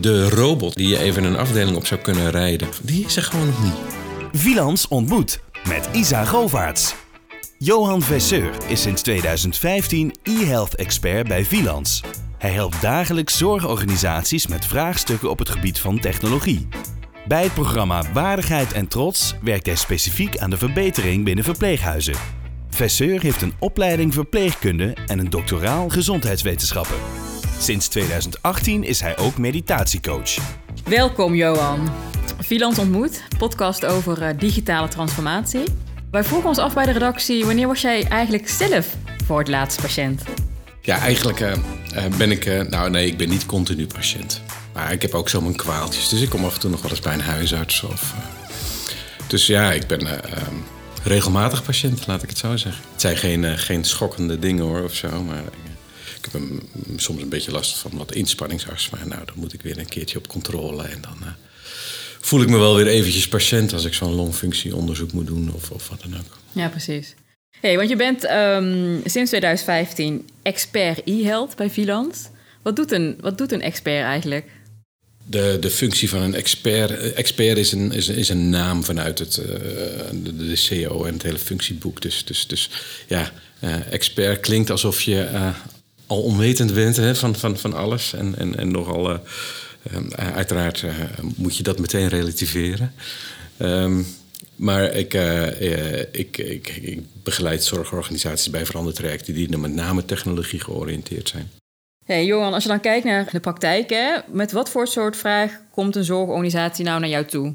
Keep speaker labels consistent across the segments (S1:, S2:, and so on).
S1: De robot die je even een afdeling op zou kunnen rijden, die is er gewoon nog niet.
S2: Vilans ontmoet met Isa Govaerts. Johan Vesseur is sinds 2015 e-health expert bij Vilans. Hij helpt dagelijks zorgorganisaties met vraagstukken op het gebied van technologie. Bij het programma Waardigheid en Trots werkt hij specifiek aan de verbetering binnen verpleeghuizen. Vesseur heeft een opleiding verpleegkunde en een doctoraal gezondheidswetenschappen. Sinds 2018 is hij ook meditatiecoach.
S3: Welkom Johan. Vilans ontmoet, podcast over uh, digitale transformatie. Wij vroegen ons af bij de redactie, wanneer was jij eigenlijk zelf voor het laatste patiënt?
S1: Ja, eigenlijk uh, ben ik, uh, nou nee, ik ben niet continu patiënt. Maar ik heb ook zo mijn kwaaltjes, dus ik kom af en toe nog wel eens bij een huisarts. Of, dus ja, ik ben ehm, regelmatig patiënt, laat ik het zo zeggen. Het zijn geen, geen schokkende dingen hoor, of zo, maar ik heb soms een beetje last van wat inspanningsarts. Maar nou, dan moet ik weer een keertje op controle. En dan uh, voel ik me wel weer eventjes patiënt als ik zo'n longfunctieonderzoek moet doen of, of wat dan ook.
S3: Ja, precies. Hey, want je bent um, sinds 2015 expert e-health bij Vilans. Wat doet een, wat doet een expert eigenlijk?
S1: De, de functie van een expert. Expert is een, is, is een naam vanuit het, uh, de, de CO en het hele functieboek. Dus, dus, dus ja, uh, expert klinkt alsof je uh, al onwetend bent hè, van, van, van alles. En, en, en nogal, uh, uh, uiteraard uh, moet je dat meteen relativeren. Um, maar ik, ik, ik, ik, begeleid zorgorganisaties bij verandertrajecten die met name technologie georiënteerd zijn.
S3: Hey, Johan, als je dan kijkt naar de praktijk, hè, met wat voor soort vraag komt een zorgorganisatie nou naar jou toe?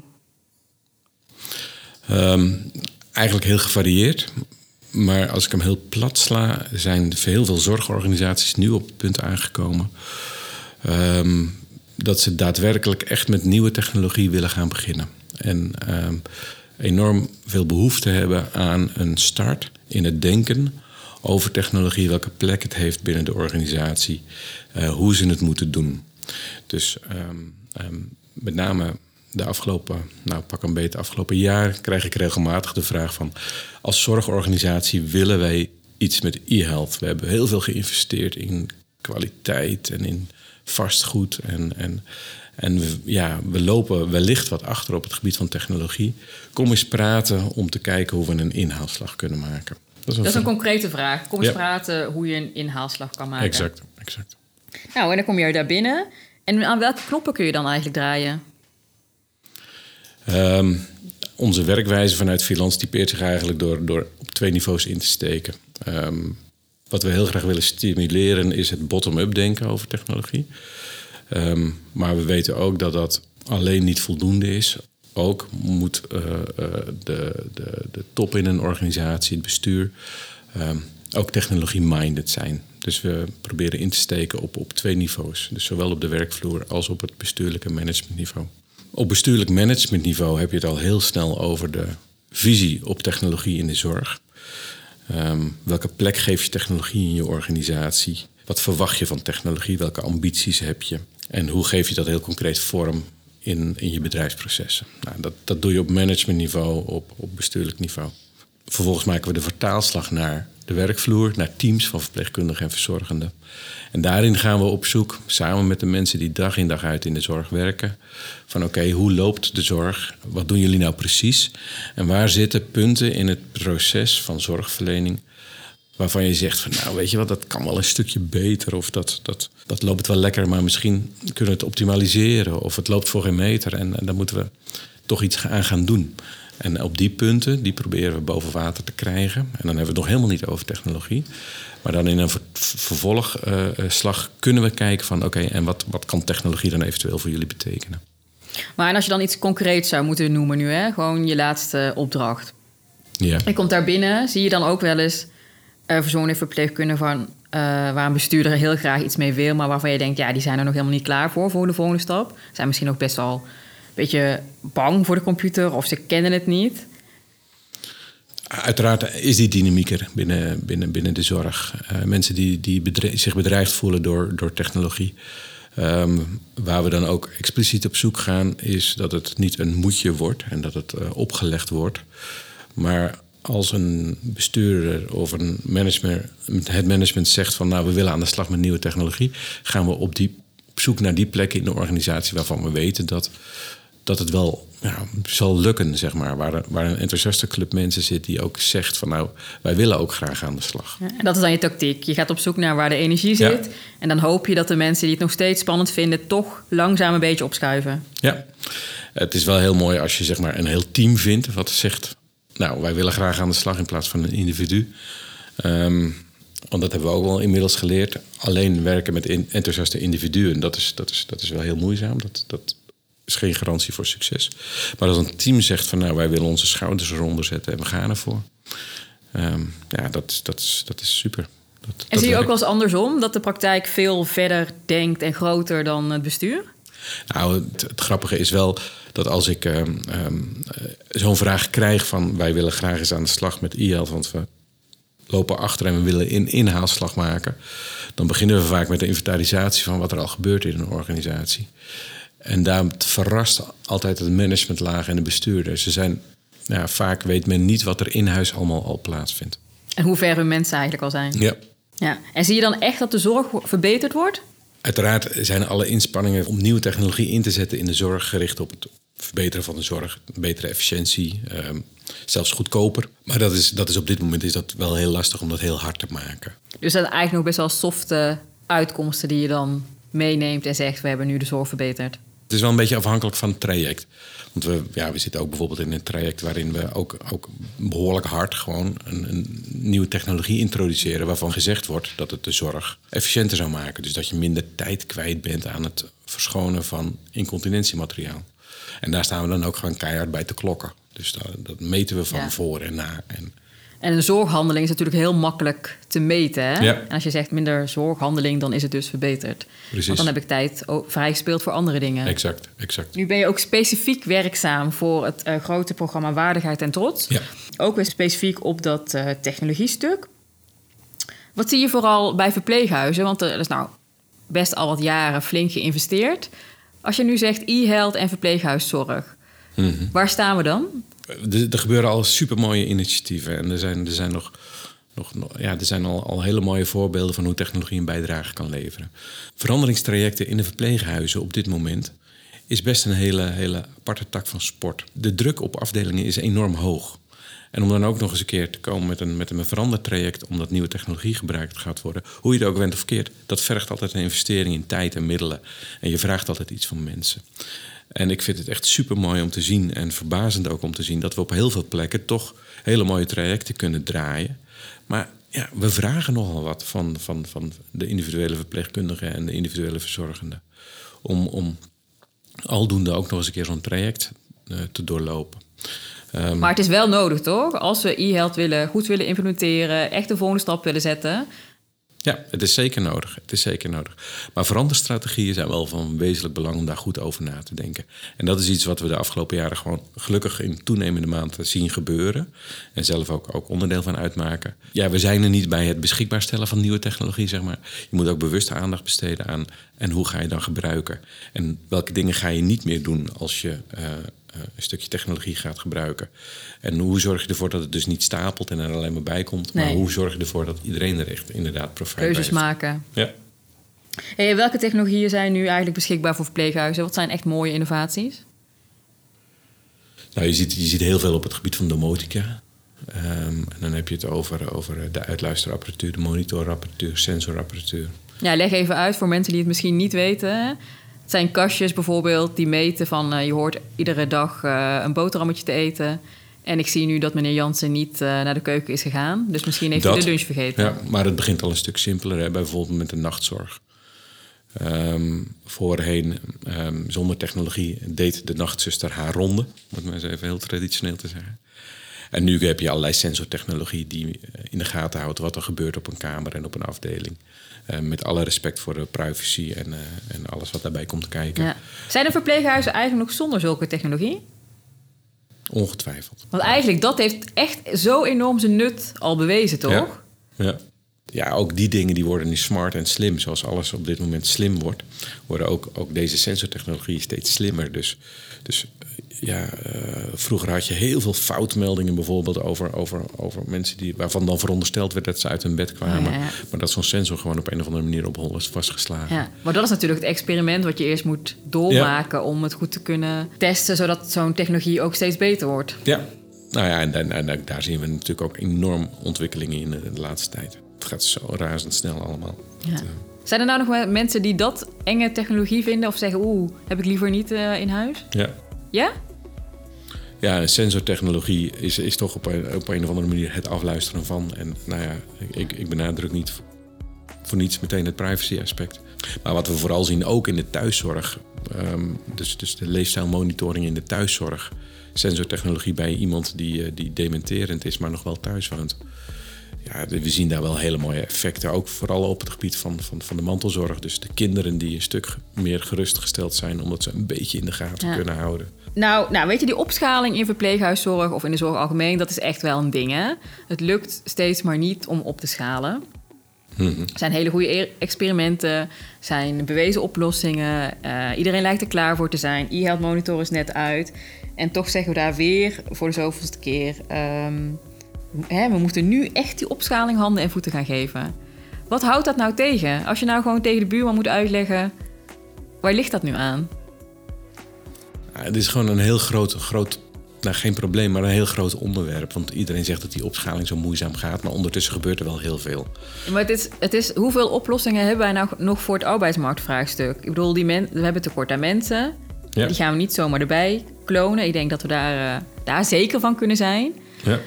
S1: Um, eigenlijk heel gevarieerd. Maar als ik hem heel plat sla, zijn heel veel zorgorganisaties nu op het punt aangekomen. Um, dat ze daadwerkelijk echt met nieuwe technologie willen gaan beginnen. En um, enorm veel behoefte hebben aan een start in het denken over technologie, welke plek het heeft binnen de organisatie, uh, hoe ze het moeten doen. Dus um, met name de afgelopen, nou pak een beetje afgelopen jaar, krijg ik regelmatig de vraag van als zorgorganisatie willen wij iets met e-health. We hebben heel veel geïnvesteerd in kwaliteit en in vastgoed. En, en, en we, ja, we lopen wellicht wat achter op het gebied van technologie. Kom eens praten om te kijken hoe we een inhaalslag kunnen maken.
S3: Dat is een, dat is een concrete vraag. Kom eens ja. praten hoe je een inhaalslag kan maken.
S1: Exact, exact.
S3: Nou, en dan kom je daar binnen. En aan welke knoppen kun je dan eigenlijk draaien?
S1: Um, onze werkwijze vanuit Filans typeert zich eigenlijk door, door op twee niveaus in te steken. Um, wat we heel graag willen stimuleren is het bottom-up denken over technologie. Um, maar we weten ook dat dat alleen niet voldoende is. Ook moet uh, uh, de, de, de top in een organisatie, het bestuur, ook technologie-minded zijn. Dus we proberen in te steken op, op twee niveaus. Dus zowel op de werkvloer als op het bestuurlijke managementniveau. Op bestuurlijk managementniveau heb je het al heel snel over de visie op technologie in de zorg. Um, welke plek geef je technologie in je organisatie? Wat verwacht je van technologie? Welke ambities heb je? En hoe geef je dat heel concreet vorm in, in je bedrijfsprocessen? Nou, dat, dat doe je op managementniveau, op, op bestuurlijk niveau. Vervolgens maken we de vertaalslag naar de werkvloer, naar teams van verpleegkundigen en verzorgenden. En daarin gaan we op zoek, samen met de mensen die dag in dag uit in de zorg werken, van oké, hoe loopt de zorg? Wat doen jullie nou precies? En waar zitten punten in het proces van zorgverlening waarvan je zegt van nou weet je wat, dat kan wel een stukje beter of dat, dat, dat loopt wel lekker, maar misschien kunnen we het optimaliseren of het loopt voor geen meter en, en daar moeten we toch iets aan gaan doen. En op die punten, die proberen we boven water te krijgen. En dan hebben we het nog helemaal niet over technologie. Maar dan in een vervolgslag uh, kunnen we kijken van... oké, okay, en wat, wat kan technologie dan eventueel voor jullie betekenen?
S3: Maar en als je dan iets concreets zou moeten noemen nu, hè? gewoon je laatste opdracht.
S1: Ja.
S3: Je komt daar binnen, zie je dan ook wel eens uh, verzonnen verpleegkundigen van... Uh, waar een bestuurder heel graag iets mee wil... maar waarvan je denkt, ja, die zijn er nog helemaal niet klaar voor... voor de volgende stap. Zijn misschien ook best wel beetje bang voor de computer of ze kennen het niet.
S1: Uiteraard is die dynamieker binnen, binnen, binnen de zorg. Uh, mensen die, die zich bedreigd voelen door, door technologie. Um, waar we dan ook expliciet op zoek gaan, is dat het niet een moetje wordt en dat het uh, opgelegd wordt. Maar als een bestuurder of een management, het management zegt van nou we willen aan de slag met nieuwe technologie, gaan we op die op zoek naar die plekken in de organisatie waarvan we weten dat, dat het wel ja, zal lukken, zeg maar. Waar, waar een enthousiaste club mensen zit die ook zegt van nou, wij willen ook graag aan de slag.
S3: Ja, en dat is dan je tactiek. Je gaat op zoek naar waar de energie
S1: Ja.
S3: zit. En dan hoop je dat de mensen die het nog steeds spannend vinden, toch langzaam een beetje opschuiven.
S1: Ja, het is wel heel mooi als je zeg maar een heel team vindt wat zegt, nou, wij willen graag aan de slag in plaats van een individu. Ehm, want dat hebben we ook wel inmiddels geleerd. Alleen werken met in- enthousiaste individuen, dat is, dat, is, dat is wel heel moeizaam. Dat, dat is geen garantie voor succes. Maar als een team zegt van nou, wij willen onze schouders eronder zetten en we gaan ervoor. Ehm, ja, dat, dat, is, dat is super. Dat,
S3: En
S1: dat
S3: zie je ook wel eens andersom, dat de praktijk veel verder denkt en groter dan het bestuur?
S1: Nou, het, het grappige is wel dat als ik ehm, ehm, eh, zo'n vraag krijg van... wij willen graag eens aan de slag met e-health... want we lopen achter en we willen een inhaalslag maken... dan beginnen we vaak met de inventarisatie van wat er al gebeurt in een organisatie. En daar verrast altijd het managementlaag en de bestuurder. Ze zijn, ja, vaak weet men niet wat er in huis allemaal al plaatsvindt.
S3: En hoe ver hun mensen eigenlijk al zijn.
S1: Ja.
S3: Ja. En zie je dan echt dat de zorg verbeterd wordt?
S1: Uiteraard zijn alle inspanningen om nieuwe technologie in te zetten in de zorg gericht op het verbeteren van de zorg, betere efficiëntie, ehm, zelfs goedkoper. Maar dat is, dat is op dit moment is dat wel heel lastig om dat heel hard te maken.
S3: Dus dat zijn eigenlijk nog best wel softe uitkomsten die je dan meeneemt en zegt: we hebben nu de zorg verbeterd.
S1: Het is wel een beetje afhankelijk van het traject. Want we, ja, we zitten ook bijvoorbeeld in een traject waarin we ook, ook behoorlijk hard gewoon een, een nieuwe technologie introduceren. waarvan gezegd wordt dat het de zorg efficiënter zou maken. Dus dat je minder tijd kwijt bent aan het verschonen van incontinentiemateriaal. En daar staan we dan ook gewoon keihard bij te klokken. Dus dat, dat meten we van
S3: Ja.
S1: voor en na. En
S3: En een zorghandeling is natuurlijk heel makkelijk te meten. Hè?
S1: Ja.
S3: En als je zegt minder zorghandeling, dan is het dus verbeterd.
S1: Precies.
S3: Want dan heb ik tijd o- vrijgespeeld voor andere dingen.
S1: exact, exact.
S3: Nu ben je ook specifiek werkzaam voor het eh, grote programma Waardigheid en Trots.
S1: Ja.
S3: Ook weer specifiek op dat eh, technologiestuk. Wat zie je vooral bij verpleeghuizen? Want er is nou best al wat jaren flink geïnvesteerd. Als je nu zegt e-health en verpleeghuiszorg,
S1: Mhm.
S3: waar staan we dan?
S1: Er, gebeuren al supermooie initiatieven. En er zijn, er zijn, nog, nog, nog- ja, er zijn al, al hele mooie voorbeelden van hoe technologie een bijdrage kan leveren. Veranderingstrajecten in de verpleeghuizen op dit moment is best een hele, hele aparte tak van sport. De druk op afdelingen is enorm hoog. En om dan ook nog eens een keer te komen met een, met een verandertraject, omdat nieuwe technologie gebruikt gaat worden, hoe je het ook went of keert, dat vergt altijd een investering in tijd en middelen. En je vraagt altijd iets van mensen. En ik vind het echt super mooi om te zien en verbazend ook om te zien dat we op heel veel plekken toch hele mooie trajecten kunnen draaien. Maar ja, we vragen nogal wat van, van, van de individuele verpleegkundigen en de individuele verzorgenden. Om, om aldoende ook nog eens een keer zo'n traject eh, te doorlopen. Ehm,
S3: Maar het is wel nodig, toch? Als we e-health willen, goed willen implementeren, echt de volgende stap willen zetten.
S1: Ja, het is zeker nodig. Het is zeker nodig. Maar veranderstrategieën zijn wel van wezenlijk belang om daar goed over na te denken. En dat is iets wat we de afgelopen jaren gewoon gelukkig in toenemende mate zien gebeuren. En zelf ook, ook onderdeel van uitmaken. Ja, we zijn er niet bij het beschikbaar stellen van nieuwe technologie, zeg maar. Je moet ook bewust aandacht besteden aan en hoe ga je dan gebruiken. En welke dingen ga je niet meer doen als je eh, een stukje technologie gaat gebruiken. En hoe zorg je ervoor dat het dus niet stapelt en er alleen maar bij komt. Maar hoe zorg je ervoor dat iedereen er echt inderdaad profijt
S3: Keuzes
S1: heeft.
S3: maken.
S1: Ja.
S3: Hey, welke technologieën zijn nu eigenlijk beschikbaar voor verpleeghuizen? Wat zijn echt mooie innovaties?
S1: Nou, je ziet, je ziet heel veel op het gebied van domotica. Ehm, en dan heb je het over, over de uitluisterapparatuur, de monitorapparatuur, sensorapparatuur.
S3: Ja, leg even uit voor mensen die het misschien niet weten. Het zijn kastjes bijvoorbeeld die meten van... eh, je hoort iedere dag eh, een boterhammetje te eten. En ik zie nu dat meneer Jansen niet eh, naar de keuken is gegaan. Dus misschien heeft hij de lunch vergeten.
S1: Ja, maar het begint al een stuk simpeler, hè, bijvoorbeeld met de nachtzorg. Ehm, voorheen, ehm, zonder technologie, deed de nachtzuster haar ronde. Om het maar eens even heel traditioneel te zeggen. En nu heb je allerlei sensortechnologie die in de gaten houdt wat er gebeurt op een kamer en op een afdeling. Eh, met alle respect voor de privacy en, eh, en alles wat daarbij komt kijken.
S3: Ja. Zijn er verpleeghuizen eigenlijk nog zonder zulke technologie?
S1: Ongetwijfeld.
S3: Want eigenlijk dat heeft echt zo enorm zijn nut al bewezen, toch?
S1: Ja. ja. Ja, ook die dingen die worden nu smart en slim. Zoals alles op dit moment slim wordt, worden ook, ook deze sensortechnologie steeds slimmer. Dus, dus ja, uh, vroeger had je heel veel foutmeldingen bijvoorbeeld over, over, over mensen die, waarvan dan verondersteld werd dat ze uit hun bed kwamen. Ja, ja. Maar dat zo'n sensor gewoon op een of andere manier op hol is vastgeslagen.
S3: Ja, maar dat is natuurlijk het experiment wat je eerst moet doormaken om het goed te kunnen testen, zodat zo'n technologie ook steeds beter wordt.
S1: Ja, nou ja, en, en, en daar zien we natuurlijk ook enorm ontwikkelingen in de, de laatste tijd. Het gaat zo razendsnel allemaal.
S3: Ja. Zijn er nou nog mensen die dat enge technologie vinden of zeggen: Oeh, heb ik liever niet uh, in huis?
S1: Ja.
S3: Ja?
S1: Ja, sensortechnologie is, is toch op een, op een of andere manier het afluisteren van. En nou ja, ik, ik benadruk niet voor niets meteen het privacy-aspect. Maar wat we vooral zien ook in de thuiszorg, um, dus, dus de leefstijlmonitoring in de thuiszorg, sensortechnologie bij iemand die, uh, die dementerend is, maar nog wel thuis woont. Ja, we zien daar wel hele mooie effecten. Ook vooral op het gebied van, van, van de mantelzorg. Dus de kinderen die een stuk meer gerustgesteld zijn, omdat ze een beetje in de gaten ja. kunnen houden.
S3: Nou, nou, weet je, die opschaling in verpleeghuiszorg of in de zorg algemeen, dat is echt wel een ding. Hè? Het lukt steeds maar niet om op te schalen.
S1: Mhm.
S3: Er zijn hele goede experimenten, zijn bewezen oplossingen. Uh, iedereen lijkt er klaar voor te zijn. E-health monitor is net uit. En toch zeggen we daar weer voor de zoveelste keer... Um, hè, we moeten nu echt die opschaling handen en voeten gaan geven. Wat houdt dat nou tegen? Als je nou gewoon tegen de buurman moet uitleggen... waar ligt dat nu aan?
S1: Ja, het is gewoon een heel groot, groot nou, geen probleem, maar een heel groot onderwerp. Want iedereen zegt dat die opschaling zo moeizaam gaat. Maar ondertussen gebeurt er wel heel veel.
S3: Maar het is, het is, hoeveel oplossingen hebben wij nou nog voor het arbeidsmarktvraagstuk? Ik bedoel, die men, we hebben tekort aan mensen.
S1: Ja.
S3: Die gaan we niet zomaar erbij klonen. Ik denk dat we daar, uh, daar zeker van kunnen zijn.
S1: Ja.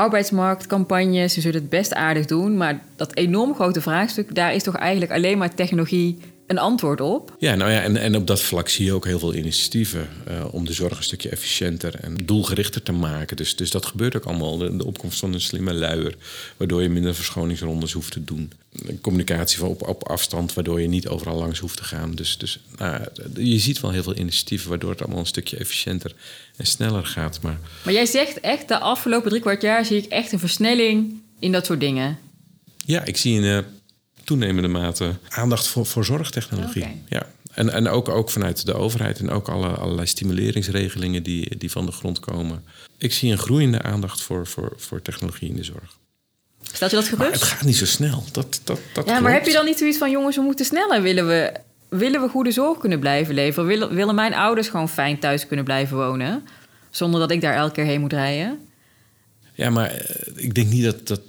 S3: Arbeidsmarktcampagnes, ze zullen het best aardig doen. Maar dat enorm grote vraagstuk, daar is toch eigenlijk alleen maar technologie een antwoord op.
S1: Ja, nou ja, en, en op dat vlak zie je ook heel veel initiatieven uh, om de zorg een stukje efficiënter en doelgerichter te maken. Dus, dus dat gebeurt ook allemaal. De, de opkomst van een slimme luier, waardoor je minder verschoningsrondes hoeft te doen. Communicatie van op, op afstand, waardoor je niet overal langs hoeft te gaan. Dus, dus nou, je ziet wel heel veel initiatieven, waardoor het allemaal een stukje efficiënter en sneller gaat. Maar,
S3: maar jij zegt echt, de afgelopen drie kwart jaar zie ik echt een versnelling in dat soort dingen.
S1: Ja, ik zie een uh, toenemende mate aandacht voor, voor zorgtechnologie.
S3: Okay.
S1: Ja. En, en ook, ook vanuit de overheid en ook alle, allerlei stimuleringsregelingen die, die van de grond komen. Ik zie een groeiende aandacht voor, voor, voor technologie in de zorg.
S3: Stelt je dat gerust?
S1: Maar het gaat niet zo snel. Dat, dat, dat
S3: ja, maar heb je dan niet zoiets van... jongens, we moeten sneller. Willen we, willen we goede zorg kunnen blijven leveren? Willen, willen mijn ouders gewoon fijn thuis kunnen blijven wonen? Zonder dat ik daar elke keer heen moet rijden?
S1: Ja, maar uh, ik denk niet dat, dat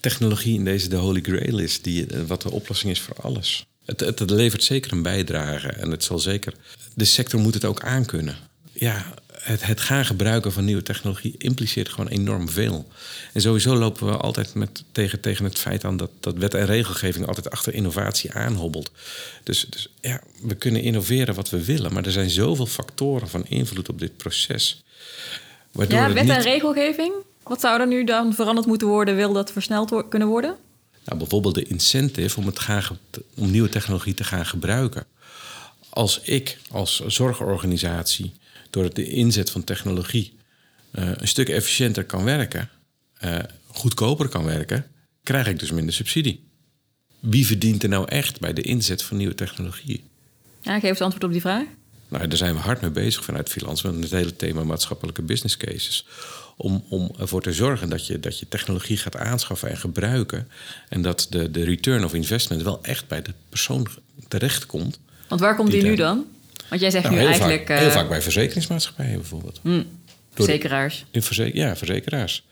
S1: technologie in deze de holy grail is... Die, uh, wat de oplossing is voor alles. Het, het, het, levert zeker een bijdrage en het zal zeker... De sector moet het ook aankunnen. Ja, het, het, gaan gebruiken van nieuwe technologie impliceert gewoon enorm veel. En sowieso lopen we altijd met, tegen, tegen het feit aan dat, dat wet en regelgeving altijd achter innovatie aanhobbelt. Dus, dus ja, we kunnen innoveren wat we willen, maar er zijn zoveel factoren van invloed op dit proces.
S3: Ja, wet niet... en regelgeving? Wat zou er nu dan veranderd moeten worden? Wil dat versneld wo kunnen worden?
S1: Nou, bijvoorbeeld de incentive om, het gaan, om nieuwe technologie te gaan gebruiken. Als ik als zorgorganisatie door de inzet van technologie uh, een stuk efficiënter kan werken, uh, goedkoper kan werken, krijg ik dus minder subsidie. Wie verdient er nou echt bij de inzet van nieuwe technologie?
S3: Ja, geef eens antwoord op die vraag.
S1: Nou, daar zijn we hard mee bezig vanuit Filans, met het hele thema maatschappelijke business cases. Om, om ervoor te zorgen dat je, dat je technologie gaat aanschaffen en gebruiken. En dat de, de return of investment wel echt bij de persoon terechtkomt.
S3: Want waar komt die, die nu dan? Want jij zegt
S1: nou,
S3: nu
S1: heel
S3: eigenlijk...
S1: Vaak, heel vaak bij verzekeringsmaatschappijen bijvoorbeeld.
S3: Mm, verzekeraars.
S1: In verze ja, verzekeraars.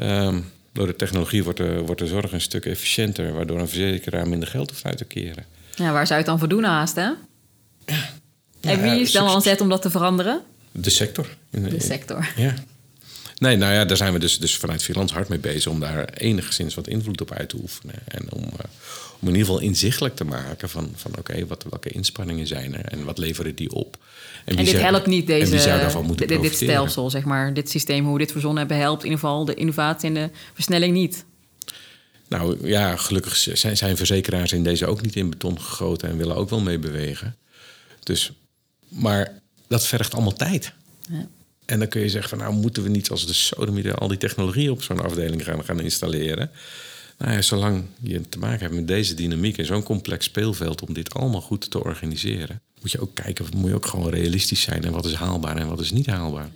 S1: Um, door de technologie wordt de, wordt de zorg een stuk efficiënter... waardoor een verzekeraar minder geld hoeft uit te keren.
S3: Ja, waar zou je het dan voor doen haast, hè?
S1: Ja.
S3: En wie is dan aan zet om dat te veranderen?
S1: De sector.
S3: De sector.
S1: Ja. Nee, nou ja, daar zijn we dus, dus vanuit Finland hard mee bezig... om daar enigszins wat invloed op uit te oefenen. En om... Uh, om in ieder geval inzichtelijk te maken van, van oké, okay, welke inspanningen zijn er en wat leveren die op.
S3: En, en dit
S1: zou,
S3: helpt niet deze,
S1: wie zou daarvan moeten
S3: dit, dit stelsel, zeg maar, dit systeem, hoe we dit verzonnen hebben, helpt in ieder geval de innovatie en de versnelling niet.
S1: Nou ja, gelukkig zijn, zijn verzekeraars in deze ook niet in beton gegoten en willen ook wel mee bewegen. Dus, maar dat vergt allemaal tijd.
S3: Ja.
S1: En dan kun je zeggen van nou moeten we niet als de sodomieten al die technologie op zo'n afdeling gaan, gaan installeren. Nou ja, zolang je te maken hebt met deze dynamiek in zo'n complex speelveld om dit allemaal goed te organiseren, moet je ook kijken, moet je ook gewoon realistisch zijn en wat is haalbaar en wat is niet haalbaar.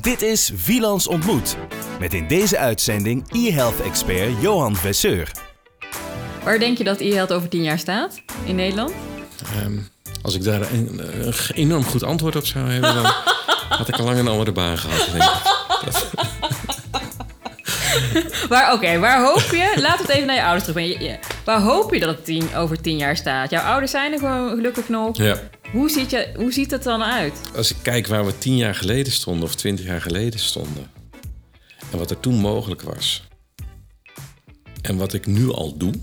S2: Dit is Vilans Ontmoet. Met in deze uitzending e-health-expert Johan Vesseur.
S3: Waar denk je dat e-health over tien jaar staat in Nederland?
S1: Ehm, als ik daar een, een, enorm goed antwoord op zou hebben, dan had ik al lang een andere baan gehad. Denk ik.
S3: waar, Oké, waar hoop je... We het even naar je ouders terugbrengen. Waar hoop je dat het tien, over tien jaar staat? Jouw ouders zijn er gewoon gelukkig nog.
S1: Ja.
S3: Hoe ziet, je, hoe ziet het dan uit?
S1: Als ik kijk waar we tien jaar geleden stonden of twintig jaar geleden stonden... en wat er toen mogelijk was... en wat ik nu al doe...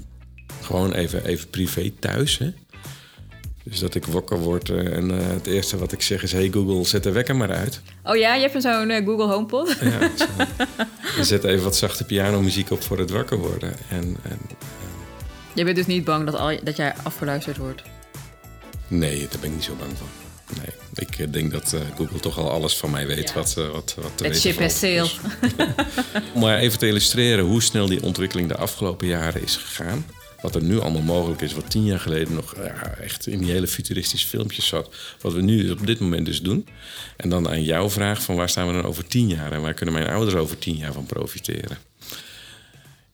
S1: gewoon even, even privé thuis... Hè? Dus dat ik wakker word eh, en uh, het eerste wat ik zeg is... hey Google, zet de wekker maar uit.
S3: Oh ja, je hebt zo'n uh, Google HomePod? Ja,
S1: zo. zet even wat zachte pianomuziek op voor het wakker worden. En, en
S3: je bent dus niet bang dat, al, dat jij afgeluisterd wordt?
S1: Nee, daar ben ik niet zo bang voor. Nee, ik denk dat Google toch al alles van mij weet ja. wat, wat, wat te
S3: Het ship has sailed.
S1: Om maar even te illustreren hoe snel die ontwikkeling de afgelopen jaren is gegaan wat er nu allemaal mogelijk is, wat tien jaar geleden nog ja, echt in die hele futuristische filmpjes zat. Wat we nu op dit moment dus doen. En dan aan jouw vraag van waar staan we dan over tien jaar en waar kunnen mijn ouders over tien jaar van profiteren?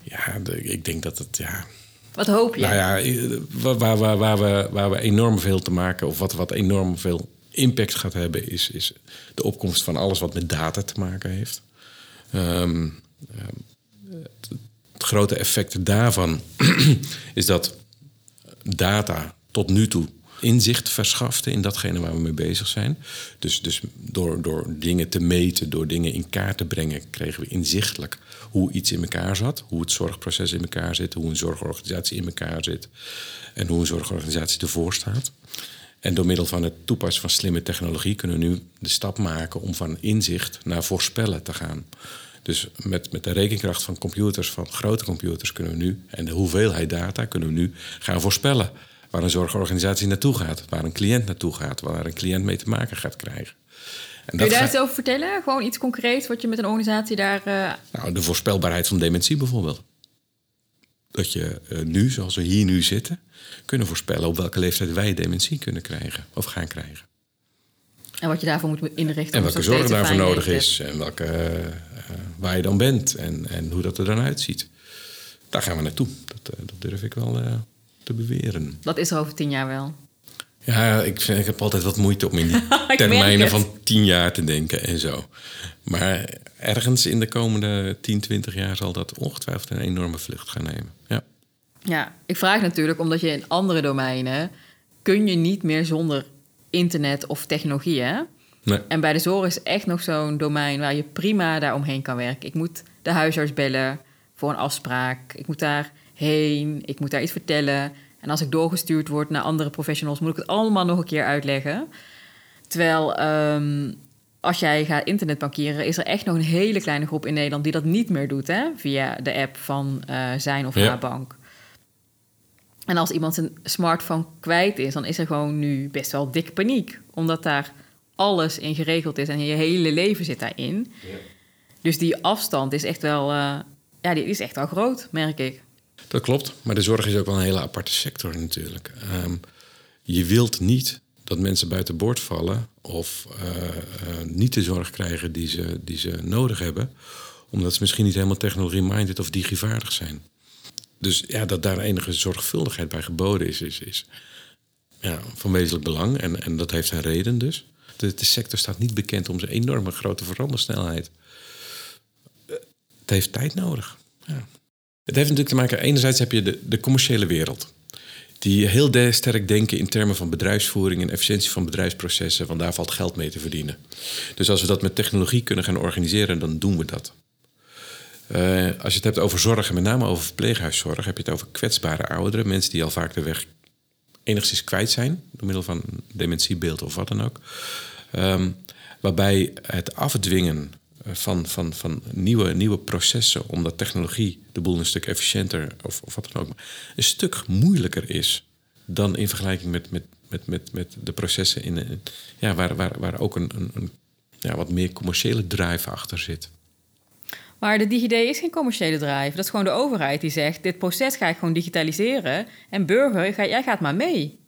S1: Ja, ik denk dat het, ja...
S3: Wat hoop je?
S1: Nou ja, waar, waar, waar, we, waar we enorm veel te maken, of wat, wat enorm veel impact gaat hebben, is, is de opkomst van alles wat met data te maken heeft. Um, het grote effect daarvan is dat data tot nu toe inzicht verschafte in datgene waar we mee bezig zijn. Dus, dus door, door dingen te meten, door dingen in kaart te brengen, kregen we inzichtelijk hoe iets in elkaar zat, hoe het zorgproces in elkaar zit, hoe een zorgorganisatie in elkaar zit en hoe een zorgorganisatie ervoor staat. En door middel van het toepassen van slimme technologie kunnen we nu de stap maken om van inzicht naar voorspellen te gaan. Dus met, met de rekenkracht van computers, van grote computers, kunnen we nu, en de hoeveelheid data, kunnen we nu gaan voorspellen waar een zorgorganisatie naartoe gaat, waar een cliënt naartoe gaat, waar een cliënt mee te maken gaat krijgen.
S3: En Kun je daar iets over vertellen? Gewoon iets concreets wat je met een organisatie daar. Uh...
S1: Nou, de voorspelbaarheid van dementie bijvoorbeeld. Dat je uh, nu, zoals we hier nu zitten, kunnen voorspellen op welke leeftijd wij dementie kunnen krijgen of gaan krijgen.
S3: En wat je daarvoor moet inrichten.
S1: En welke zorg daarvoor nodig is. En welke, uh, waar je dan bent. En, en hoe dat er dan uitziet. Daar gaan we naartoe. Dat, uh, dat durf ik wel uh, te beweren.
S3: Dat is er over tien jaar wel.
S1: Ja, ik, vind, ik heb altijd wat moeite om in die termijnen van tien jaar te denken en zo. Maar ergens in de komende 10, 20 jaar zal dat ongetwijfeld een enorme vlucht gaan nemen. Ja.
S3: ja, ik vraag natuurlijk omdat je in andere domeinen kun je niet meer zonder internet of technologie. Hè? Nee. En bij de zorg is echt nog zo'n domein waar je prima daar omheen kan werken. Ik moet de huisarts bellen voor een afspraak. Ik moet daar heen. Ik moet daar iets vertellen. En als ik doorgestuurd word naar andere professionals, moet ik het allemaal nog een keer uitleggen. Terwijl ehm, als jij gaat internetbankieren, is er echt nog een hele kleine groep in Nederland die dat niet meer doet hè? via de app van uh, zijn of haar bank. En als iemand zijn smartphone kwijt is, dan is er gewoon nu best wel dik paniek. Omdat daar alles in geregeld is en je hele leven zit daarin. Ja. Dus die afstand is echt wel, uh, ja, die is echt wel groot, merk ik.
S1: Dat klopt, maar de zorg is ook wel een hele aparte sector natuurlijk. Um, je wilt niet dat mensen buiten boord vallen of uh, uh, niet de zorg krijgen die ze, die ze nodig hebben, omdat ze misschien niet helemaal technologie-minded of digivaardig zijn. Dus ja, dat daar enige zorgvuldigheid bij geboden is, is, is ja, van wezenlijk belang. En, en dat heeft een reden dus. De, sector staat niet bekend om zijn enorme grote verandersnelheid. Het heeft tijd nodig. Ja. Het heeft natuurlijk te maken, enerzijds heb je de, de commerciële wereld. Die heel sterk denken in termen van bedrijfsvoering en efficiëntie van bedrijfsprocessen. Want daar valt geld mee te verdienen. Dus als we dat met technologie kunnen gaan organiseren, dan doen we dat. Uh, als je het hebt over zorg, en met name over verpleeghuiszorg, heb je het over kwetsbare ouderen, mensen die al vaak de weg enigszins kwijt zijn, door middel van dementiebeeld of wat dan ook. Um, waarbij het afdwingen van, van, van nieuwe, nieuwe processen, omdat technologie de boel een stuk efficiënter of, of wat dan ook, een stuk moeilijker is dan in vergelijking met, met, met, met, met de processen in, ja, waar, waar, waar ook een, een, een ja, wat meer commerciële drive achter zit.
S3: Maar de DigiD is geen commerciële drive. Dat is gewoon de overheid die zegt: dit proces ga ik gewoon digitaliseren. En burger, jij gaat maar mee.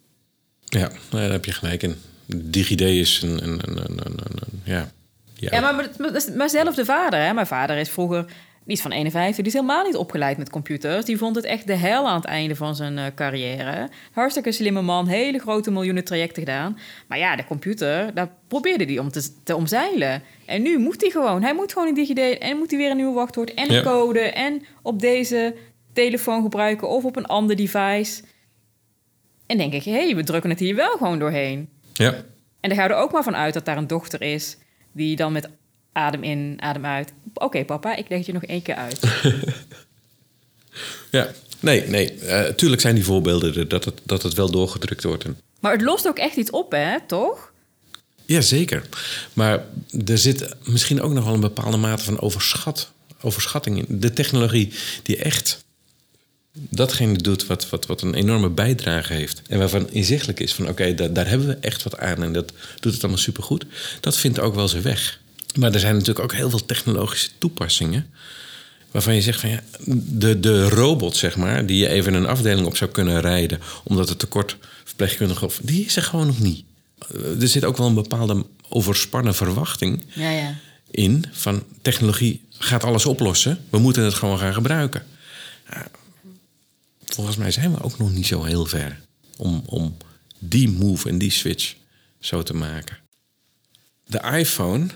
S1: Ja, nou, daar heb je gelijk in. DigiD is een, een, een, een, ja. Ja,
S3: Ja, maar, maar, zelf de vader. Hè? Mijn vader is vroeger niet van 51. Die is helemaal niet opgeleid met computers. Die vond het echt de hel aan het einde van zijn eh, carrière. Hartstikke slimme man. Hele grote miljoenen trajecten gedaan. Maar ja, de computer, daar probeerde hij om te, te omzeilen. En nu moet hij gewoon. Hij moet gewoon een DigiD. En moet hij weer een nieuwe wachtwoord. En
S1: Ja.
S3: code. En op deze telefoon gebruiken. Of op een ander device. En denk ik, hé, hey, we drukken het hier wel gewoon doorheen.
S1: Ja.
S3: En daar gaan we er ook maar van uit dat daar een dochter is die dan met adem in, adem uit. Oké, papa, ik leg het je nog één keer uit.
S1: ja. Nee, nee. eh, tuurlijk zijn die voorbeelden er dat het, dat het wel doorgedrukt wordt.
S3: Maar het lost ook echt iets op, hè, toch?
S1: ja, zeker. Maar er zit misschien ook nog wel een bepaalde mate van overschat, overschatting in. De technologie die echt datgene doet wat, wat, wat een enorme bijdrage heeft. En waarvan inzichtelijk is van oké, daar, daar hebben we echt wat aan en dat doet het allemaal supergoed. Dat vindt ook wel zijn weg. Maar er zijn natuurlijk ook heel veel technologische toepassingen. Waarvan je zegt van ja, de, de robot, zeg maar, die je even een afdeling op zou kunnen rijden, omdat het tekort verpleegkundigen of die is er gewoon nog niet. Eh, Er zit ook wel een bepaalde overspannen verwachting
S3: Ja, ja.
S1: in van technologie gaat alles oplossen. We moeten het gewoon gaan gebruiken. Ja, volgens mij zijn we ook nog niet zo heel ver om, om die move en die switch zo te maken. De iPhone.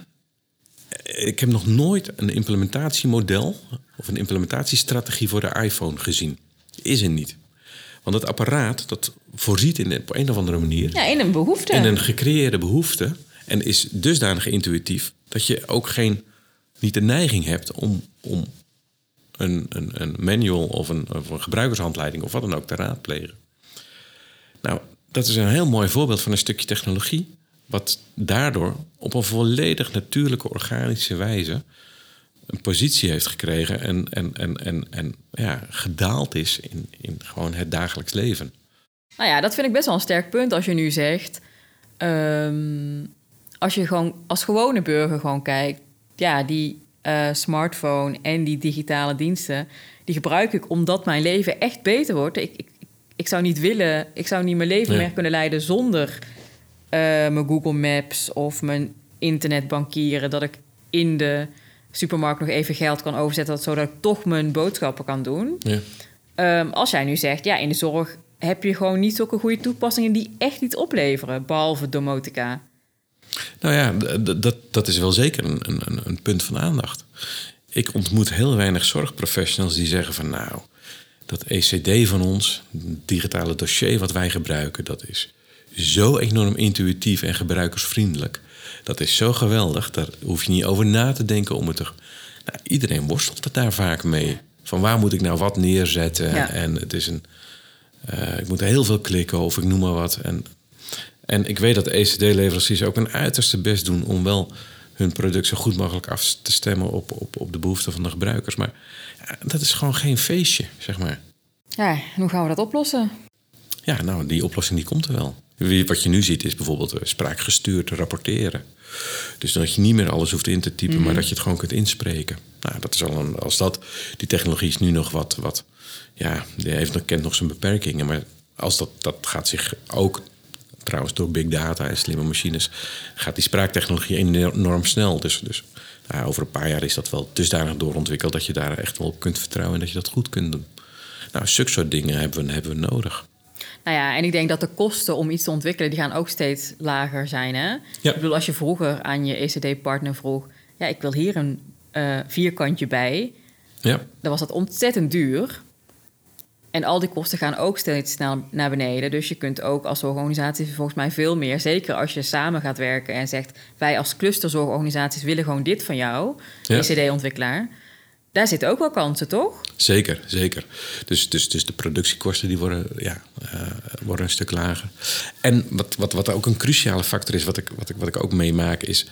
S1: eh, Ik heb nog nooit een implementatiemodel of een implementatiestrategie voor de iPhone gezien. Is er niet. Want het apparaat dat voorziet in, op een of andere manier
S3: Ja, in een behoefte.
S1: in een gecreëerde behoefte en is dusdanig intuïtief dat je ook geen, niet de neiging hebt om, om een, een, een manual of een, een gebruikershandleiding of wat dan ook te raadplegen. Nou, dat is een heel mooi voorbeeld van een stukje technologie, wat daardoor op een volledig natuurlijke, organische wijze een positie heeft gekregen en, en, en, en, en ja, gedaald is in, in gewoon het dagelijks leven.
S3: Nou ja, dat vind ik best wel een sterk punt als je nu zegt. ehm, als je gewoon als gewone burger gewoon kijkt. Ja, die eh, smartphone en die digitale diensten. Die gebruik ik omdat mijn leven echt beter wordt. Ik, ik, ik zou niet willen. Ik zou niet mijn leven meer kunnen leiden zonder eh, mijn Google Maps of mijn internetbankieren. Dat ik in de supermarkt nog even geld kan overzetten. Zodat ik toch mijn boodschappen kan doen.
S1: Ja.
S3: Ehm, als jij nu zegt, ja, in de zorg heb je gewoon niet zulke goede toepassingen die echt iets opleveren, behalve domotica.
S1: Nou ja, dat, dat is wel zeker een, een, een punt van aandacht. Ik ontmoet heel weinig zorgprofessionals die zeggen van nou, dat ECD van ons, het digitale dossier wat wij gebruiken, dat is zo enorm intuïtief en gebruikersvriendelijk. Dat is zo geweldig, daar hoef je niet over na te denken om het te. Nou, iedereen worstelt het daar vaak mee. Van waar moet ik nou wat neerzetten?
S3: Ja.
S1: En het is een. eh, ik moet heel veel klikken of ik noem maar wat. En en ik weet dat ECD-leveranciers ook een uiterste best doen om wel hun product zo goed mogelijk af te stemmen op, op, op de behoeften van de gebruikers. Maar ja, dat is gewoon geen feestje, zeg maar.
S3: Ja, en hoe gaan we dat oplossen?
S1: Ja, nou, die oplossing die komt er wel. Wat je nu ziet is bijvoorbeeld eh, spraakgestuurd rapporteren. Dus dat je niet meer alles hoeft in te typen, maar dat je het gewoon kunt inspreken. Nou, dat is al een, als dat, die technologie is nu nog wat, wat ja, die heeft, nog- kent nog zijn beperkingen. Maar als dat, dat gaat zich ook, trouwens door big data en slimme machines, gaat die spraaktechnologie enorm snel. Dus, dus nou, over een paar jaar is dat wel dusdanig doorontwikkeld dat je daar echt wel op kunt vertrouwen en dat je dat goed kunt doen. Nou, zulke soort dingen hebben we, hebben we nodig.
S3: Nou ja, en ik denk dat de kosten om iets te ontwikkelen, die gaan ook steeds lager zijn. Hè?
S1: Ja.
S3: Ik bedoel, als je vroeger aan je ECD-partner vroeg, ja, ik wil hier een eh, vierkantje bij,
S1: Ja,
S3: dan was dat ontzettend duur. En al die kosten gaan ook steeds snel naar beneden. Dus je kunt ook als organisatie volgens mij veel meer... zeker als je samen gaat werken en zegt... wij als clusterzorgorganisaties willen gewoon dit van jou,
S1: Ja.
S3: ECD-ontwikkelaar. Daar zitten ook wel kansen, toch?
S1: Zeker, zeker. Dus, dus, dus de productiekosten die worden, ja, eh, worden een stuk lager. En wat, wat, wat ook een cruciale factor is, wat ik, wat ik, wat ik ook meemaak, is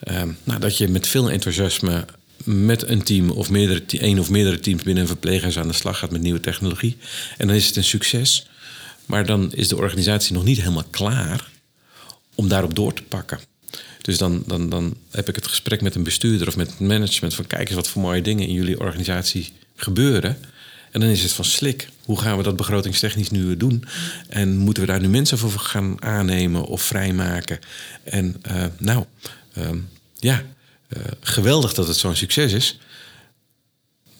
S1: ehm, nou, dat je met veel enthousiasme met een team of meerdere, één of meerdere teams binnen een verpleeghuis aan de slag gaat met nieuwe technologie. En dan is het een succes. Maar dan is de organisatie nog niet helemaal klaar om daarop door te pakken. Dus dan, dan, dan heb ik het gesprek met een bestuurder of met het management van kijk eens wat voor mooie dingen in jullie organisatie gebeuren. En dan is het van slik. Hoe gaan we dat begrotingstechnisch nu doen? En moeten we daar nu mensen voor gaan aannemen of vrijmaken? En uh, nou, uh, ja, uh, geweldig dat het zo'n succes is.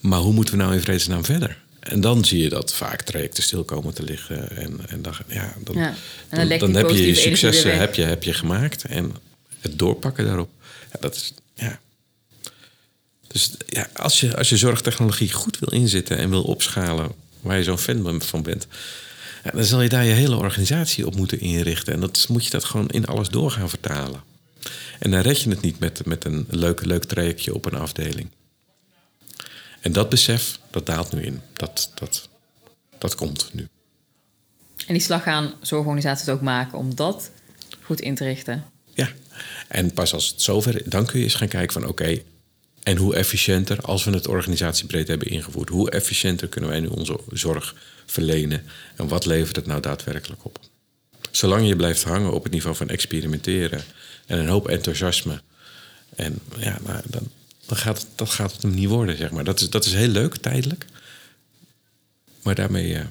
S1: Maar hoe moeten we nou in vredesnaam verder? En dan zie je dat vaak trajecten stil komen te liggen. En, en dan, ja, dan,
S3: Ja, en dan
S1: heb je je successen heb je, heb je gemaakt. En het doorpakken daarop. Ja, dat is, ja. Dus ja, als, je, als je zorgtechnologie goed wil inzetten en wil opschalen... waar je zo'n fan van bent... Ja, dan zal je daar je hele organisatie op moeten inrichten. En dat moet je dat gewoon in alles door gaan vertalen. En dan red je het niet met, met een leuk, leuk trajectje op een afdeling. En dat besef, dat daalt nu in. Dat, dat, dat komt nu.
S3: En die slag gaan zorgorganisaties ook maken om dat goed in te richten.
S1: Ja, en pas als het zover is, dan kun je eens gaan kijken van oké, en hoe efficiënter, als we het organisatiebreed hebben ingevoerd, hoe efficiënter kunnen wij nu onze zorg verlenen en wat levert het nou daadwerkelijk op? Zolang je blijft hangen op het niveau van experimenteren en een hoop enthousiasme, en ja, nou, dan, dan gaat het, dat gaat het hem niet worden, zeg maar. Dat is, dat is heel leuk, tijdelijk, maar daarmee eh,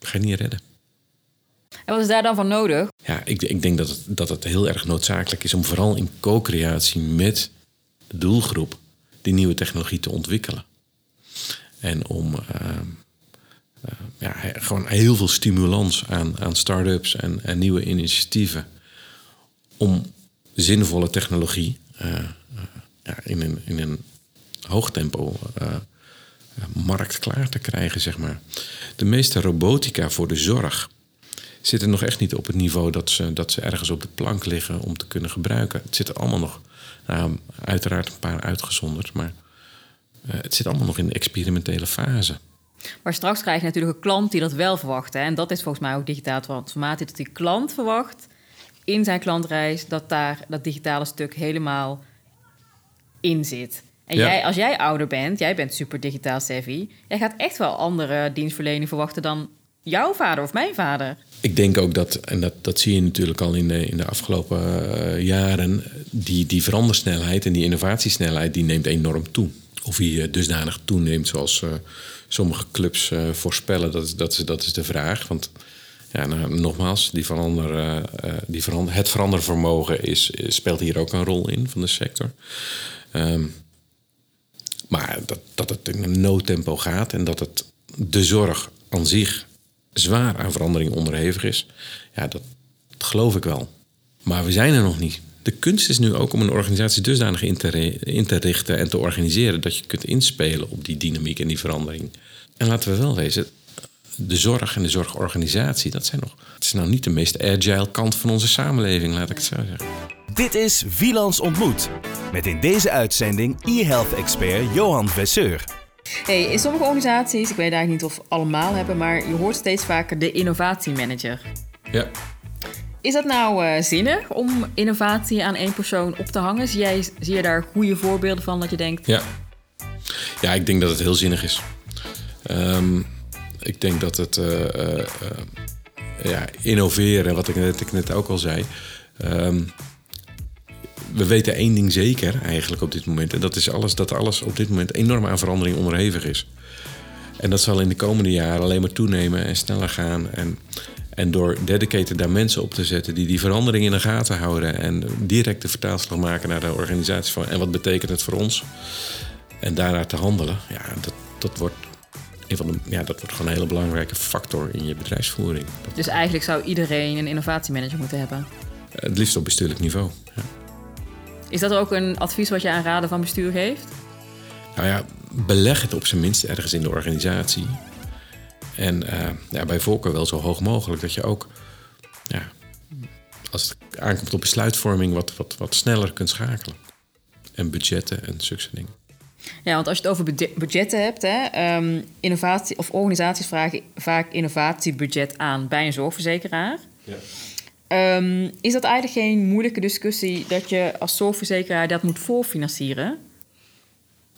S1: ga je niet redden.
S3: En wat is daar dan van nodig?
S1: Ja, ik, ik denk dat het, dat het heel erg noodzakelijk is om vooral in co-creatie met de doelgroep die nieuwe technologie te ontwikkelen. En om eh, eh, ja, gewoon heel veel stimulans aan, aan start-ups en, en nieuwe initiatieven om zinvolle technologie eh, eh, in, een, in een hoog tempo eh, markt klaar te krijgen, zeg maar. De meeste robotica voor de zorg zitten nog echt niet op het niveau dat ze, dat ze ergens op de plank liggen om te kunnen gebruiken. Het zit allemaal nog, nou, uiteraard een paar uitgezonderd, maar het zit allemaal nog in de experimentele fase.
S3: Maar straks krijg je natuurlijk een klant die dat wel verwacht. Hè? En dat is volgens mij ook digitale transformatie. Dat die klant verwacht in zijn klantreis dat daar dat digitale stuk helemaal in zit. En
S1: Ja.
S3: jij, als jij ouder bent, jij bent super digitaal savvy. Jij gaat echt wel andere dienstverlening verwachten dan jouw vader of mijn vader.
S1: Ik denk ook dat, en dat, dat zie je natuurlijk al in de, in de afgelopen eh, jaren, die, die verandersnelheid en die innovatiesnelheid die neemt enorm toe. Of die eh, dusdanig toeneemt zoals eh, sommige clubs voorspellen, dat is, dat, is, dat is de vraag. Want ja, nou, nogmaals, die verander, eh, eh, die verander, het verandervermogen is, is- speelt hier ook een rol in van de sector. Ehm, maar dat, dat het in een noodtempo gaat en dat het de zorg aan zich zwaar aan verandering onderhevig is, ja, dat, geloof ik wel. Maar we zijn er nog niet. De kunst is nu ook om een organisatie dusdanig in te, in te richten en te organiseren dat je kunt inspelen op die dynamiek en die verandering. En laten we wel wezen, de zorg en de zorgorganisatie, dat zijn nog. Het is nou niet de meest agile kant van onze samenleving, laat ik het zo zeggen.
S2: Dit is Wielands Ontmoet. Met in deze uitzending e-health-expert Johan Vesseur.
S3: Hey, in sommige organisaties, ik weet eigenlijk niet of allemaal hebben, maar je hoort steeds vaker de innovatiemanager.
S1: Ja.
S3: Is dat nou eh, zinnig om innovatie aan één persoon op te hangen? Zie, jij, zie je daar goede voorbeelden van dat je denkt,
S1: Ja. ja, ik denk dat het heel zinnig is. Ehm, ik denk dat het eh, eh, ja, innoveren, wat ik net, ik net ook al zei. ehm, we weten één ding zeker eigenlijk op dit moment. En dat is alles, dat alles op dit moment enorm aan verandering onderhevig is. En dat zal in de komende jaren alleen maar toenemen en sneller gaan. En, en door dedicated daar mensen op te zetten die die verandering in de gaten houden. En direct de vertaalslag maken naar de organisatie van. En wat betekent het voor ons? En daarnaar te handelen. Ja, dat, dat wordt. Een van de, ja, dat wordt gewoon een hele belangrijke factor in je bedrijfsvoering.
S3: Dus eigenlijk zou iedereen een innovatiemanager moeten hebben.
S1: het liefst op bestuurlijk niveau. Ja.
S3: Is dat ook een advies wat je aan raden van bestuur geeft?
S1: Nou ja, beleg het op zijn minst ergens in de organisatie. En eh, ja, bij voorkeur wel zo hoog mogelijk dat je ook, ja, als het aankomt op besluitvorming, wat, wat, wat sneller kunt schakelen. En budgetten en zulke dingen.
S3: Ja, want als je het over budge- budgetten hebt, hè, ehm, innovatie, of organisaties vragen vaak innovatiebudget aan bij een zorgverzekeraar. Ehm, is dat eigenlijk geen moeilijke discussie dat je als zorgverzekeraar dat moet voorfinancieren?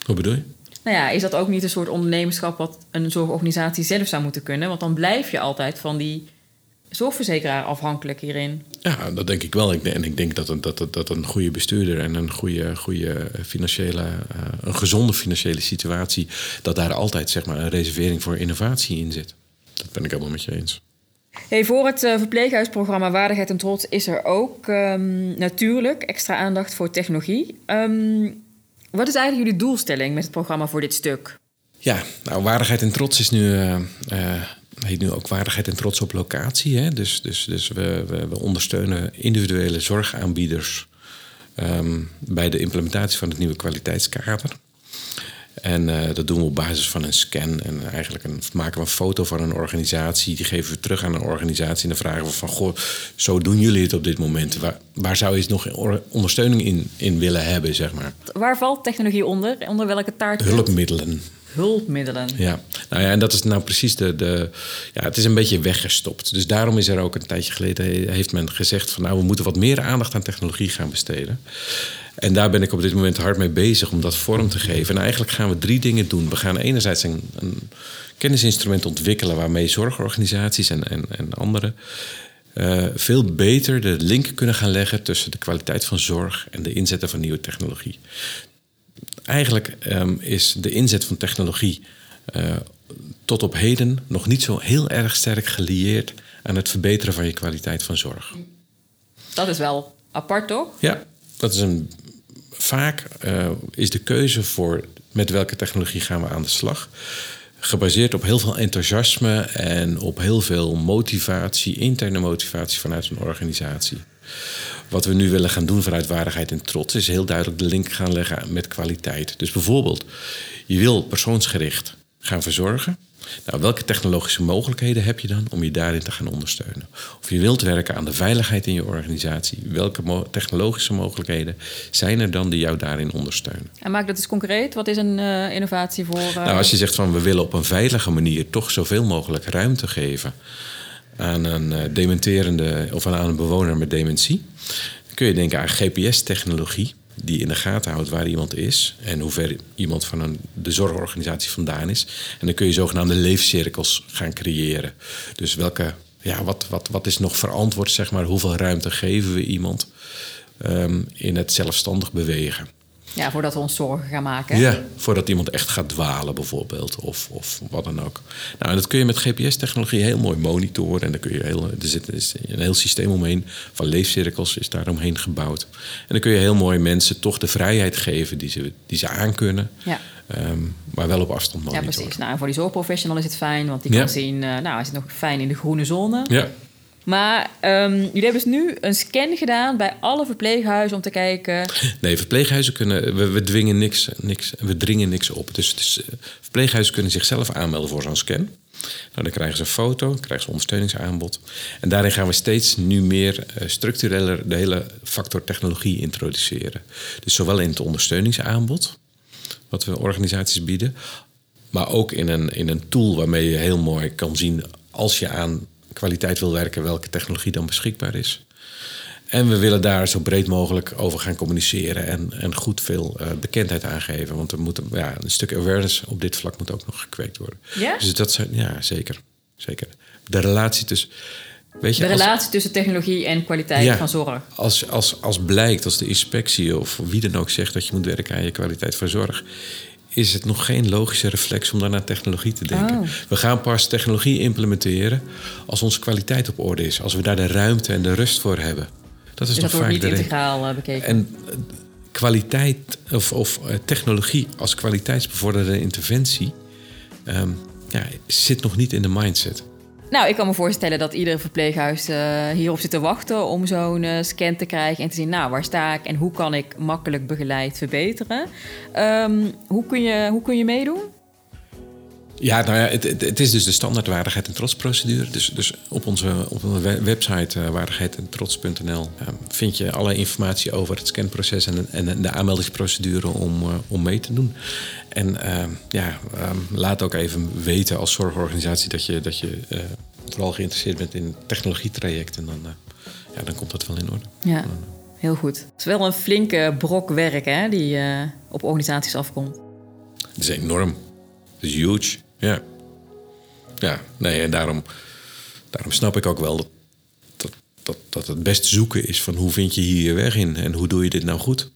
S1: Hoe bedoel je?
S3: Nou ja, is dat ook niet een soort ondernemerschap wat een zorgorganisatie zelf zou moeten kunnen? Want dan blijf je altijd van die zorgverzekeraar afhankelijk hierin?
S1: Ja, dat denk ik wel. En ik denk dat een, dat, dat een goede bestuurder en een goede, goede financiële, uh, een gezonde financiële situatie, dat daar altijd zeg maar, een reservering voor innovatie in zit. Dat ben ik helemaal met je eens.
S3: Hey, voor het uh, verpleeghuisprogramma Waardigheid en Trots is er ook um, natuurlijk extra aandacht voor technologie. Um, wat is eigenlijk jullie doelstelling met het programma voor dit stuk?
S1: Ja, nou, Waardigheid en Trots is nu. Uh, heet nu ook waardigheid en trots op locatie. Hè? Dus, dus, dus we, we, we ondersteunen individuele zorgaanbieders um, bij de implementatie van het nieuwe kwaliteitskader. En uh, dat doen we op basis van een scan. En eigenlijk een, maken we een foto van een organisatie. Die geven we terug aan een organisatie. En dan vragen we van, goh, zo doen jullie het op dit moment. Waar, waar zou je nog ondersteuning in, in willen hebben, zeg maar?
S3: Waar valt technologie onder? Onder welke taart?
S1: Hulpmiddelen
S3: hulpmiddelen.
S1: Ja, nou ja, en dat is nou precies de, de. Ja, het is een beetje weggestopt. Dus daarom is er ook een tijdje geleden. heeft men gezegd van. Nou, we moeten wat meer aandacht aan technologie gaan besteden. En daar ben ik op dit moment hard mee bezig om dat vorm te geven. En eigenlijk gaan we drie dingen doen. We gaan enerzijds een, kennisinstrument ontwikkelen waarmee zorgorganisaties en, en, en anderen. Uh, veel beter de link kunnen gaan leggen tussen de kwaliteit van zorg en de inzetten van nieuwe technologie eigenlijk um, is de inzet van technologie uh, tot op heden nog niet zo heel erg sterk gelieerd aan het verbeteren van je kwaliteit van zorg.
S3: Dat is wel apart, toch?
S1: Ja, dat is een. Vaak uh, is de keuze voor met welke technologie gaan we aan de slag gebaseerd op heel veel enthousiasme en op heel veel motivatie, interne motivatie vanuit een organisatie. Wat we nu willen gaan doen vanuit waardigheid en trots is heel duidelijk de link gaan leggen met kwaliteit. Dus bijvoorbeeld, je wil persoonsgericht gaan verzorgen. Nou, welke technologische mogelijkheden heb je dan om je daarin te gaan ondersteunen? Of je wilt werken aan de veiligheid in je organisatie. Welke technologische mogelijkheden zijn er dan die jou daarin ondersteunen?
S3: En maak dat eens concreet. Wat is een uh, innovatie voor? Uh...
S1: Nou, als je zegt van we willen op een veilige manier toch zoveel mogelijk ruimte geven aan een uh, dementerende of aan een bewoner met dementie, dan kun je denken aan GPS-technologie die in de gaten houdt waar iemand is en hoe ver iemand van een, de zorgorganisatie vandaan is. En dan kun je zogenaamde leefcirkels gaan creëren. Dus welke, ja, wat, wat, wat is nog verantwoord, zeg maar, hoeveel ruimte geven we iemand um, in het zelfstandig bewegen.
S3: Ja, voordat we ons zorgen gaan maken.
S1: Ja, voordat iemand echt gaat dwalen bijvoorbeeld. Of, of wat dan ook. Nou, en dat kun je met GPS-technologie heel mooi monitoren. En dan kun je heel, er zit een heel systeem omheen van leefcirkels is daar omheen gebouwd. En dan kun je heel mooi mensen toch de vrijheid geven die ze, die ze aankunnen. Ja. Um, maar wel op afstand monitoren.
S3: Ja, precies. Nou, voor die zorgprofessional is het fijn, want die kan zien... Uh, nou, hij zit nog fijn in de groene zone. Ja. Maar um, jullie hebben dus nu een scan gedaan bij alle verpleeghuizen om te kijken.
S1: Nee, verpleeghuizen kunnen. We, dwingen niks, niks, we dringen niks op. Dus, dus verpleeghuizen kunnen zichzelf aanmelden voor zo'n scan. Nou, dan krijgen ze een foto, krijgen ze ondersteuningsaanbod. En daarin gaan we steeds nu meer uh, structureler de hele factor technologie introduceren. Dus zowel in het ondersteuningsaanbod, wat we organisaties bieden, maar ook in een, in een tool waarmee je heel mooi kan zien als je aan kwaliteit wil werken, welke technologie dan beschikbaar is. En we willen daar zo breed mogelijk over gaan communiceren en, en goed veel uh, bekendheid aangeven. Want er moet ja, een stuk awareness op dit vlak moet ook nog gekweekt worden.
S3: Ja?
S1: Dus dat zijn, ja, zeker. zeker. De relatie tussen.
S3: Weet je, de relatie tussen technologie en kwaliteit ja, van zorg.
S1: Als, als, als blijkt, als de inspectie of wie dan ook zegt dat je moet werken aan je kwaliteit van zorg, is het nog geen logische reflex om dan naar technologie te denken. Oh. We gaan pas technologie implementeren als onze kwaliteit op orde is. Als we daar de ruimte en de rust voor hebben.
S3: Dat is dus toch vaak niet de integraal uh, bekeken.
S1: En uh, kwaliteit of, of uh, technologie als kwaliteitsbevorderde interventie um, ja, zit nog niet in de mindset.
S3: Nou, ik kan me voorstellen dat iedere verpleeghuis uh, hierop zit te wachten om zo'n uh, scan te krijgen en te zien, nou, waar sta ik en hoe kan ik makkelijk begeleid verbeteren. Um, hoe, kun je, hoe kun je meedoen?
S1: Ja, nou ja, het, is dus de standaard waardigheid en trotsprocedure. Dus, dus op onze, op onze website uh, waardigheid-en-trots.nl uh, vind je alle informatie over het scanproces en, en de aanmeldingsprocedure om, uh, om mee te doen. En ja, um, laat ook even weten als zorgorganisatie dat je, dat je vooral geïnteresseerd bent in technologietrajecten. Dan, ja, dan komt dat wel in orde.
S3: Ja. Heel goed. Het is wel een flinke brok werk hè, die op organisaties afkomt.
S1: Het is enorm. Het is huge. Ja. Ja, nee, en daarom, daarom snap ik ook wel dat, dat, dat het best zoeken is van hoe vind je hier je weg in en hoe doe je dit nou goed.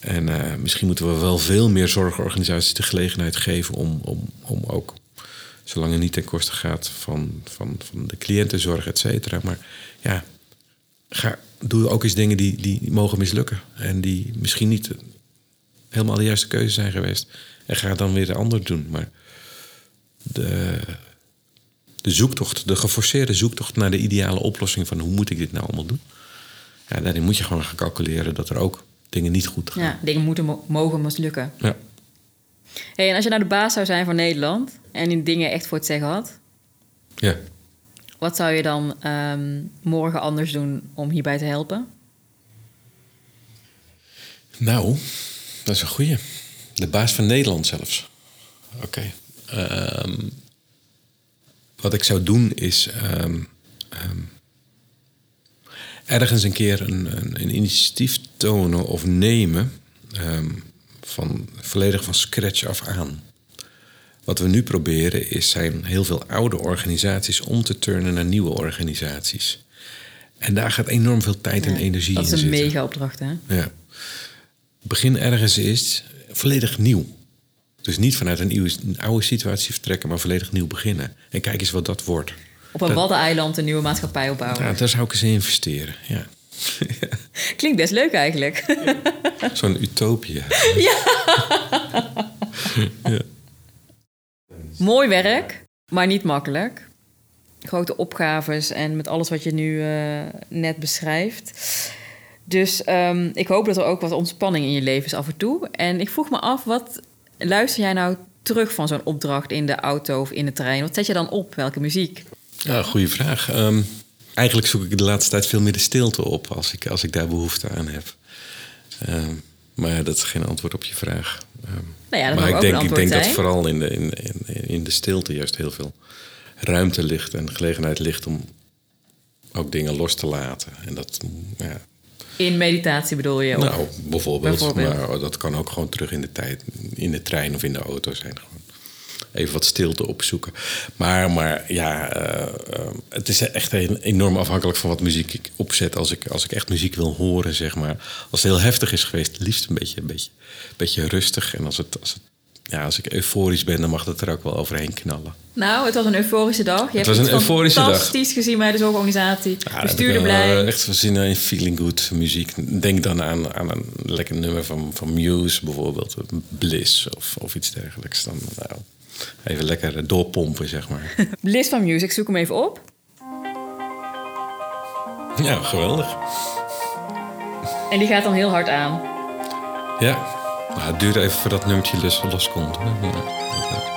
S1: En eh, misschien moeten we wel veel meer zorgorganisaties de gelegenheid geven om, om, om ook, zolang het niet ten koste gaat van, van, van de cliëntenzorg, et cetera. Maar ja, ga, doe ook eens dingen die, die mogen mislukken en die misschien niet helemaal de juiste keuze zijn geweest. En ga dan weer de ander doen. Maar de, de zoektocht, de geforceerde zoektocht naar de ideale oplossing van hoe moet ik dit nou allemaal doen. Ja, daarin moet je gewoon gaan calculeren dat er ook dingen niet goed gaan.
S3: Ja, dingen moeten mo- mogen mislukken.
S1: Ja.
S3: Hey, en als je nou de baas zou zijn van Nederland en die dingen echt voor het zeggen had,
S1: ja.
S3: wat zou je dan ehm, morgen anders doen om hierbij te helpen?
S1: Nou, dat is een goeie. De baas van Nederland zelfs. Oké. Ehm, wat ik zou doen is ehm, ehm, ergens een keer een, een, een initiatief tonen of nemen van volledig van scratch af aan. Wat we nu proberen is zijn heel veel oude organisaties om te turnen naar nieuwe organisaties. En daar gaat enorm veel tijd en energie
S3: dat is
S1: in
S3: een
S1: zitten.
S3: mega opdracht, hè?
S1: Ja. Begin ergens is volledig nieuw. Dus niet vanuit een, een oude situatie vertrekken, maar volledig nieuw beginnen. En kijk eens wat dat wordt.
S3: Op een waddeneiland een nieuwe maatschappij opbouwen.
S1: Ja, daar zou ik eens in investeren. Ja.
S3: Klinkt best leuk eigenlijk.
S1: Zo'n utopie.
S3: Mooi werk, maar niet makkelijk. Grote opgaves en met alles wat je nu eh, net beschrijft. Dus ehm, ik hoop dat er ook wat ontspanning in je leven is af en toe. En ik vroeg me af, wat luister jij nou terug van zo'n opdracht in de auto of in de trein? Wat zet je dan op? Welke muziek?
S1: Ja, goede vraag. Ehm, eigenlijk zoek ik de laatste tijd veel meer de stilte op als ik, als ik daar behoefte aan heb. Ehm, maar ja, dat is geen antwoord op je vraag. Ehm,
S3: Nou ja, dat
S1: maar ik
S3: ook
S1: denk, ik denk dat vooral in de, in, in, in de stilte juist heel veel ruimte ligt en gelegenheid ligt om ook dingen los te laten. En dat, ja,
S3: In meditatie bedoel je? Of-
S1: nou, bijvoorbeeld,
S3: bijvoorbeeld.
S1: Maar dat kan ook gewoon terug in de tijd, in de trein of in de auto zijn. Gewoon even wat stilte opzoeken. Maar, maar ja, eh, eh, het is echt enorm afhankelijk van wat muziek ik opzet. Als ik, als ik echt muziek wil horen, zeg maar. Als het heel heftig is geweest, liefst een beetje, een beetje, een beetje rustig. En als, het, als, het, ja, als ik euforisch ben, dan mag dat er ook wel overheen knallen.
S3: Nou, het was een euforische dag. Je hebt
S1: was een euforische dag.
S3: fantastisch gezien bij de zorgorganisatie.
S1: Ja,
S3: Bestuurder
S1: ik
S3: blij.
S1: Echt zin in feeling good muziek. Denk dan aan, aan een lekker nummer van, van Muse bijvoorbeeld. Bliss of, of iets dergelijks. Dan nou, even lekker doorpompen, zeg maar.
S3: Bliss van Music, zoek hem even op.
S1: ja, geweldig.
S3: En die gaat dan heel hard aan.
S1: Ja, nou, het duurt even voordat nummertje los, loskomt. hè. Ja.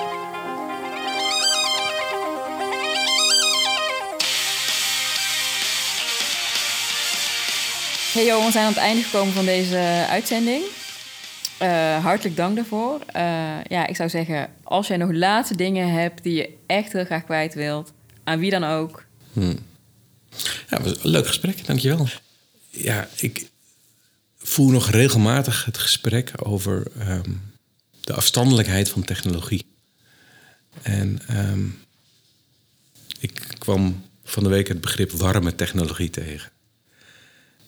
S3: Hey Jo, we zijn aan het einde gekomen van deze uitzending. Eh, hartelijk dank daarvoor. Eh, ja, ik zou zeggen, als jij nog laatste dingen hebt die je echt heel graag kwijt wilt, aan wie dan ook,
S1: Ja, het was een leuk gesprek, dankjewel. Ja, ik voer nog regelmatig het gesprek over ehm, de afstandelijkheid van technologie. En ehm, ik kwam van de week het begrip warme technologie tegen.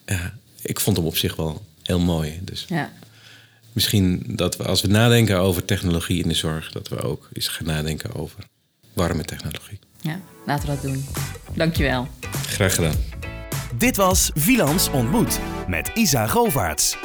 S1: Ja, ik vond hem op zich wel heel mooi. Dus
S3: ja.
S1: misschien dat we, als we nadenken over technologie in de zorg, dat we ook eens gaan nadenken over warme technologie.
S3: ja, laten we dat doen. Dankjewel.
S1: Graag gedaan.
S2: Dit was Vilans ontmoet met Isa Govaerts.